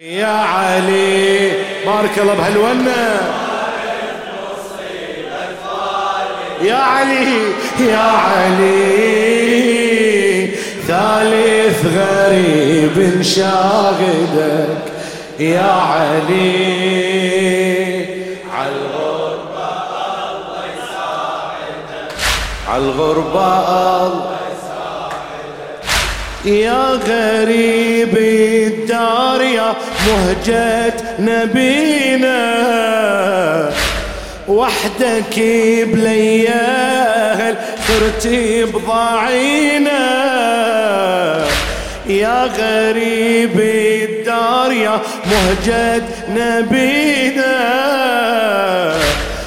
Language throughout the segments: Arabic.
يا علي بارك الله بهالونة. يا علي يا علي ثالث غريب شاغدك يا علي عالغربة الله يساعدك. عالغربة الله يا غريب الدار يا مهجة نبينا وحدك بليال صرتي بضاعينا يا غريب الدار يا مهجة نبينا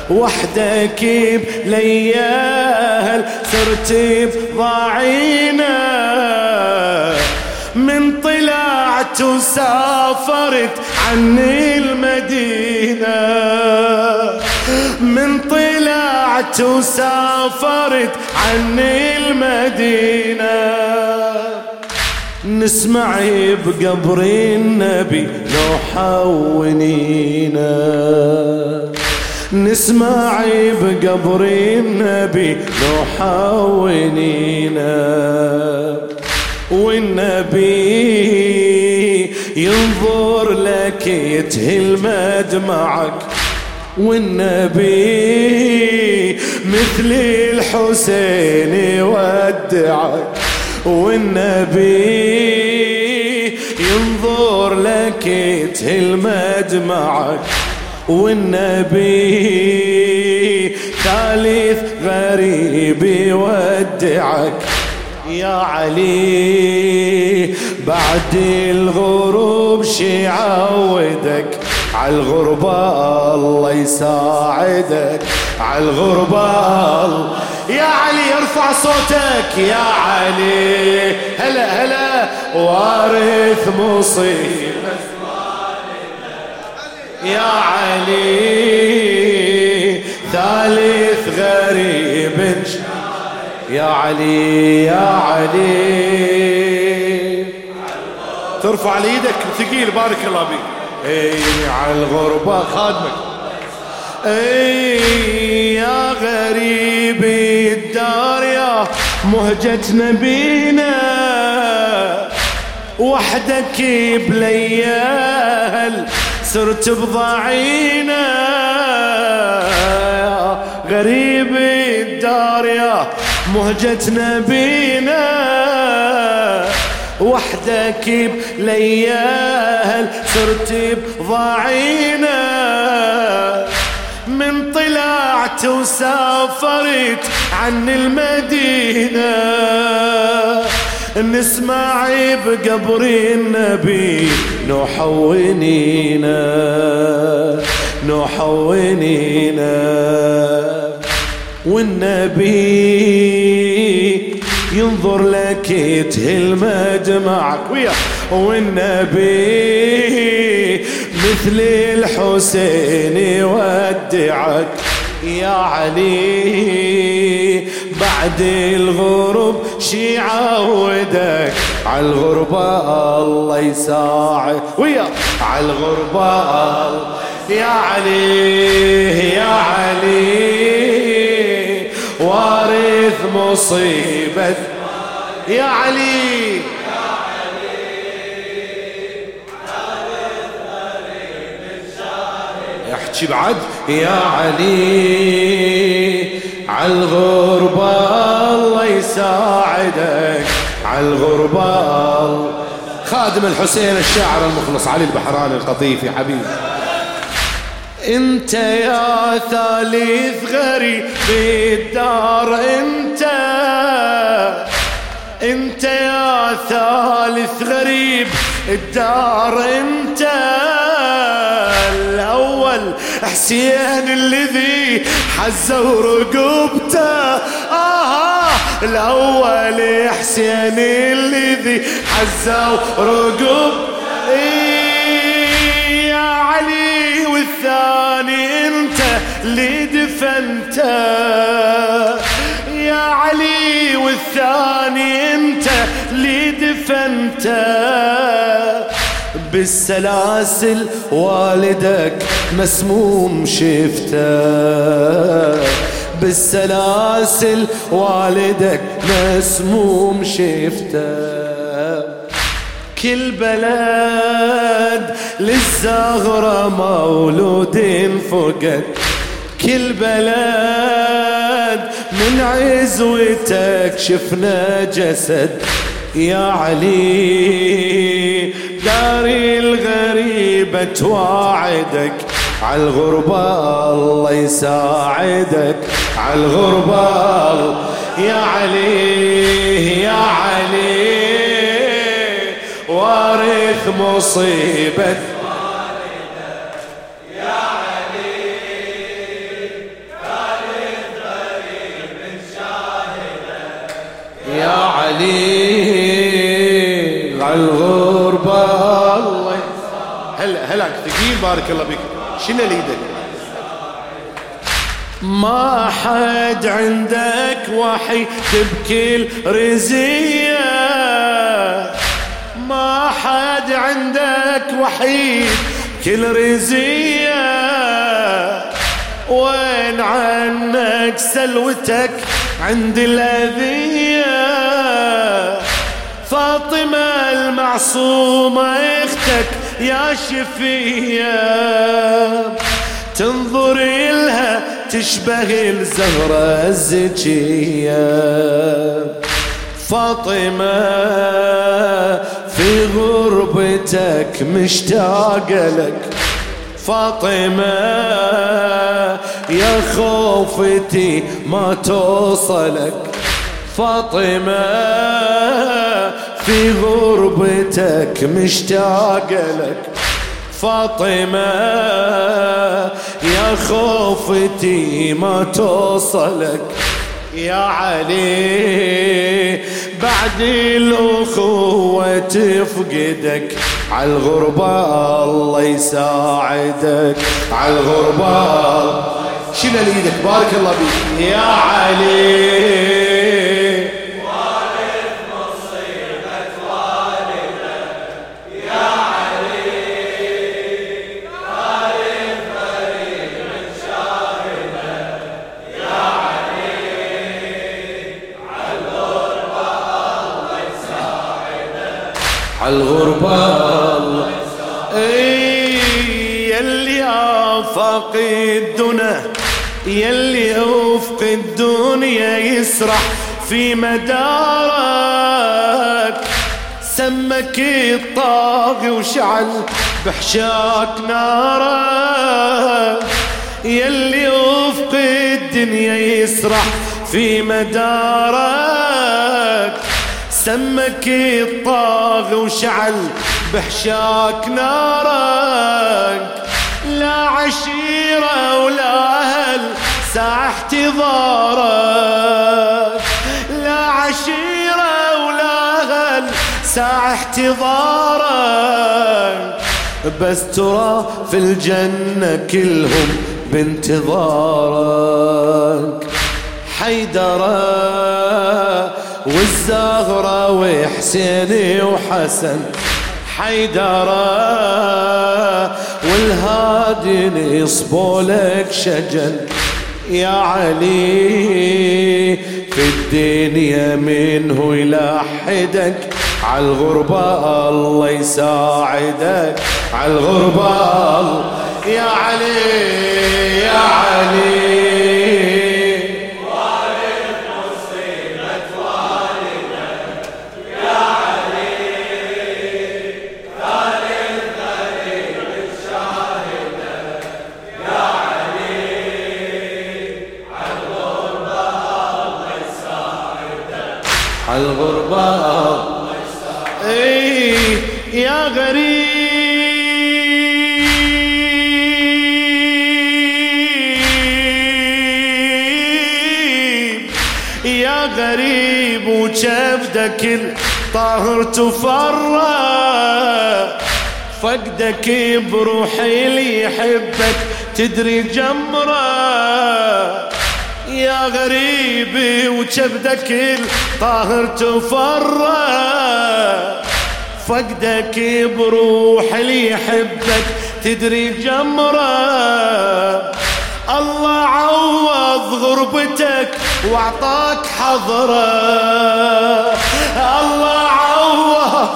وحدك بليال صرتي بضاعينا من طلعت وسافرت عني المدينة. من طلعت وسافرت عني المدينة. نسمع بقبر النبي لو حونينا نسمع بقبر النبي لو حونينا والنبي ينظر لك يتهل مدمعك والنبي مثل الحسين يودعك. والنبي ينظر لك يتهل مدمعك والنبي ثالث غريب يودعك. يا علي بعد الغروب شي عودك عالغربة الله يساعدك. عالغربة يا علي ارفع صوتك يا علي. هلا هلا وارث مصيبة. يا علي ثالث يا علي يا علي. ترفع ليدك ثقيل بارك الله بيك اي على الغربة خادمك. اي يا غريب الدار يا مهجة نبينا. وحدك بليال صرت بضعينا غريب الدار يا مهجة نبينا وحدك بليال صرت بضاعينا من طلعت وسافرت عن المدينة. نسمع بقبر النبي نحونينا. نحونينا. والنبي ينظر لك يتهل مجمعك ويا. والنبي مثل الحسين يودعك. يا علي بعد الغروب شي عودك عالغربة الله يساعد. ويا. عالغربة يا علي. مصيبة. يا علي. احكي بعد. يا علي. عالغربة الله يساعدك. عالغربة خادم الحسين الشاعر المخلص علي البحراني القطيفي حبيبي. انت يا ثالث غريب في الدار انت. انت يا ثالث غريب الدار انت. الأول حسين الذي حزه رقبته آه الأول حسين الذي حزه رقبته انت اللي دفنته يا علي والثاني انت اللي دفنته بالسلاسل والدك مسموم شفته بالسلاسل والدك مسموم شفته كل بلد للزهرة مولود فقد كل بلد من عزوتك شفنا جسد يا علي. داري الغريبة تواعدك عالغربة الله يساعدك عالغربة يا علي يا علي. وارث مصيبة يا علي عالغربة الله هلا هلا ثقيل بارك الله بك شنو ليدك ما حد عندك وحي تبكي الرزية. ما حد عندك وحيد كل رزية وين عنك سلوتك عند الأذية؟ فاطمة المعصومة أختك يا شفية. تنظري لها تشبه الزهرة الزكية فاطمة في غربتك مشتاق لك. فاطمة يا خوفتي ما توصلك. فاطمة في غربتك مشتاق لك فاطمة يا خوفتي ما توصلك. يا علي بعد الأخوة تفقدك. عالغربة الله يساعدك. عالغربة شيل إيدك. بارك الله بيك يا علي. عالغربة أي يلي آفاق الدنا يلي افق الدنيا يسرح في مدارك. سمك الطاغي وشعل بحشاك نارك يلي افق الدنيا يسرح في مدارك. سمك الطاغ وشعل بحشاك نارك لا عشيرة ولا أهل ساعة احتضارك. لا عشيرة ولا أهل ساعة احتضارك. بس ترى في الجنة كلهم بانتظارك. حيدرك والزهرة وحسين وحسن حيدرة والهادي نصبوا لك شجن. يا علي في الدنيا منه يلحدك عالغربة الله يساعدك عالغربة يا علي يا علي. غريب وجبدك الطاهر تفرق فقدك بروحي اللي يحبك تدري جمرة. يا غريبي وكبدك الطاهر تفرى. فقدك بروح اللي يحبك تدري جمرة. الله عوض غربتك وأعطاك حضره الله عوض.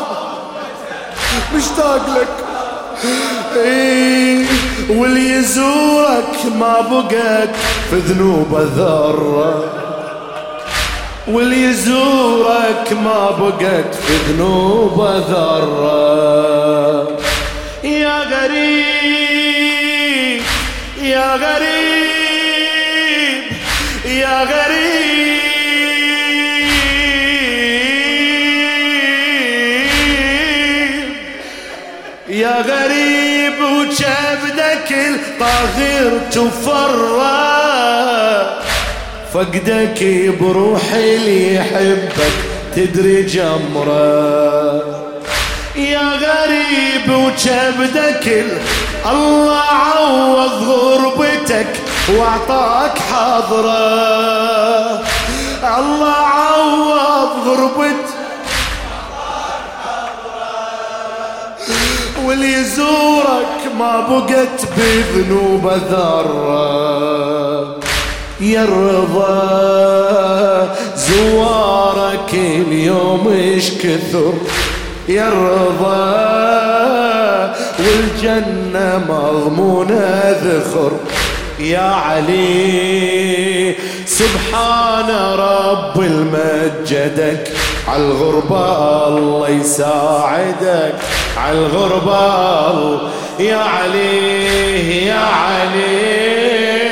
مشتاق لك إيه واللي يزورك ما بقت في ذنوبه ذره واللي يزورك ما بقت في ذنوبه ذره يا غريب يا غريب. يا غريب. يا غريب وجبدك الطاغر تفرى فقدك بروحي اللي يحبك تدري جمرة. يا غريب وجبدك الله عوض غربتك وأعطاك حضره الله عوض غربتك واللي يزورك ما بقت بذنوب ذرة. يا الرضا زوارك اليوم إيش كثر. يا الرضا والجنة مضمونة ذخر. يا علي سبحان رب المجدك. عالغربة الله يساعدك. عالغربة يا علي يا علي.